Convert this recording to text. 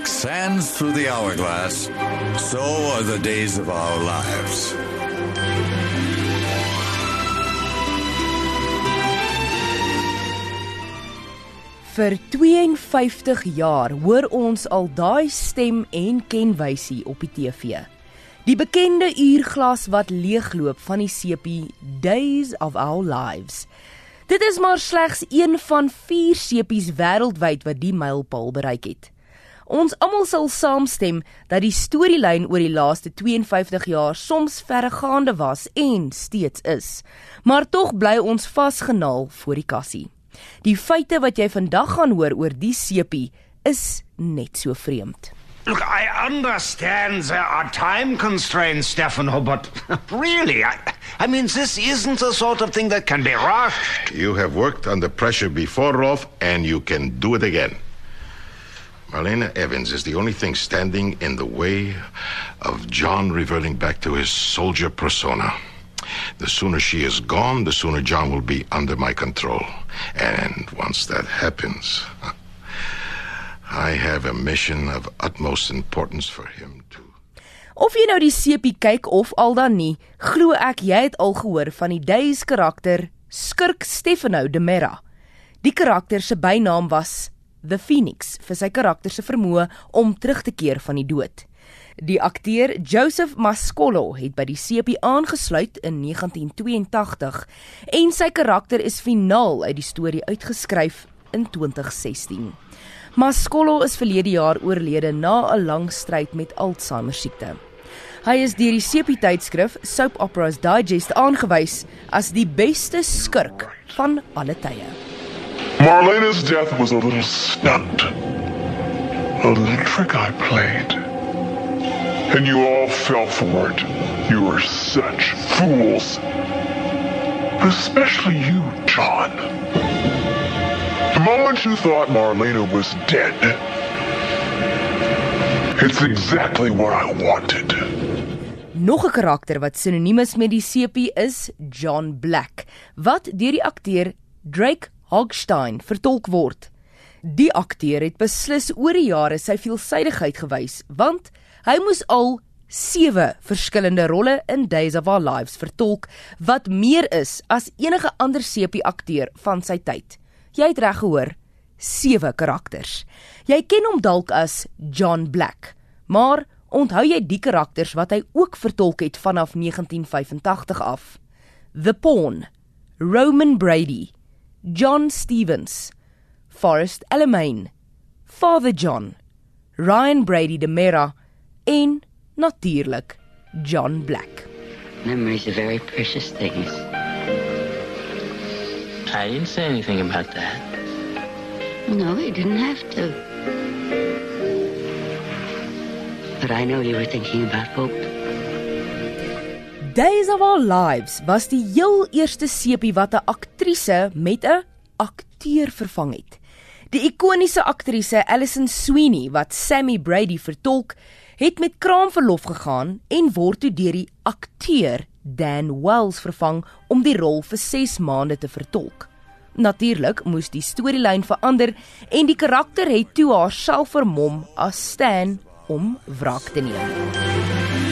like sands through the hourglass, so are the days of our lives. Vir 52 jaar hoor ons al daai stem en kenwysie op die TV. Die bekende uurglas wat leegloop van die sepie Days of Our Lives. Dit is maar slegs een van 4 sepies wêreldwyd wat die mylpaal bereik het. Ons almal sal saamstem dat die storielyn oor die laaste 52 jaar soms verregaande was en steeds is. Maar tog bly ons vasgenaal voor die kassie. Die feite wat jy vandag gaan hoor oor die sepie is net so vreemd. Look, I understand there are time constraints, Stefano, but really, I, I mean, this isn't the sort of thing that can be rushed. You have worked under pressure before, Rolf, and you can do it again. Marlena Evans is the only thing standing in the way of John reverting back to his soldier persona. The sooner she is gone, the sooner John will be under my control. And once that happens, I have a mission of utmost importance for him too. Of jy nou die sepie kyk of al dan nie, glo ek jy het al gehoor van die Days karakter Skurk Stefano de Mera. Die karakter se bynaam was The Phoenix vir sy karakter se vermoë om terug te keer van die dood. Die akteur Joseph Mascolo het by die sepie aangesluit in 1982 en sy karakter is finaal uit die storie uitgeskryf in 2016. Mascolo is verlede jaar oorlede na 'n lang stryd met Alzheimer siekte. Hy is deur die sepie tydskrif Soap Operas Digest aangewys as die beste skurk van alle tye. Marlena's death was a little stunt. A little trick I played. And you all fell for it. You were such fools. Especially you, John. The moment you thought Marlena was dead, it's exactly what I wanted. Nog 'n karakter wat sinoniem is met die sepie is John Black, wat deur die akteur Drake Hogstein vertolk word. Die akteur het beslis oor die jare sy veelsidigheid gewys, want hy moes al 7 verskillende rolle in Days of Our Lives vertolk wat meer is as enige ander sepie akteur van sy tyd. Jy het reg gehoor, 7 karakters. Jy ken hom dalk as John Black, maar onthou jy die karakters wat hy ook vertolk het vanaf 1985 af? The Pawn, Roman Brady, John Stevens, Forrest Elemain, Father John, Ryan Brady de Mera en natuurlik John Black. Memories are very precious things. I didn't say anything about that. No, you didn't have to. But I know you were thinking about Hope. Days of Our Lives was die heel eerste sepie wat 'n aktrise met 'n akteur vervang het. Die ikoniese aktrise Alison Sweeney wat Sammy Brady vertolk, het met kraamverlof gegaan en word toe deur die akteur Dan Wells vervang om die rol vir 6 maande te vertolk. Natuurlik moes die storielyn verander en die karakter het toe haarself vermom as Stan om wraak te neem.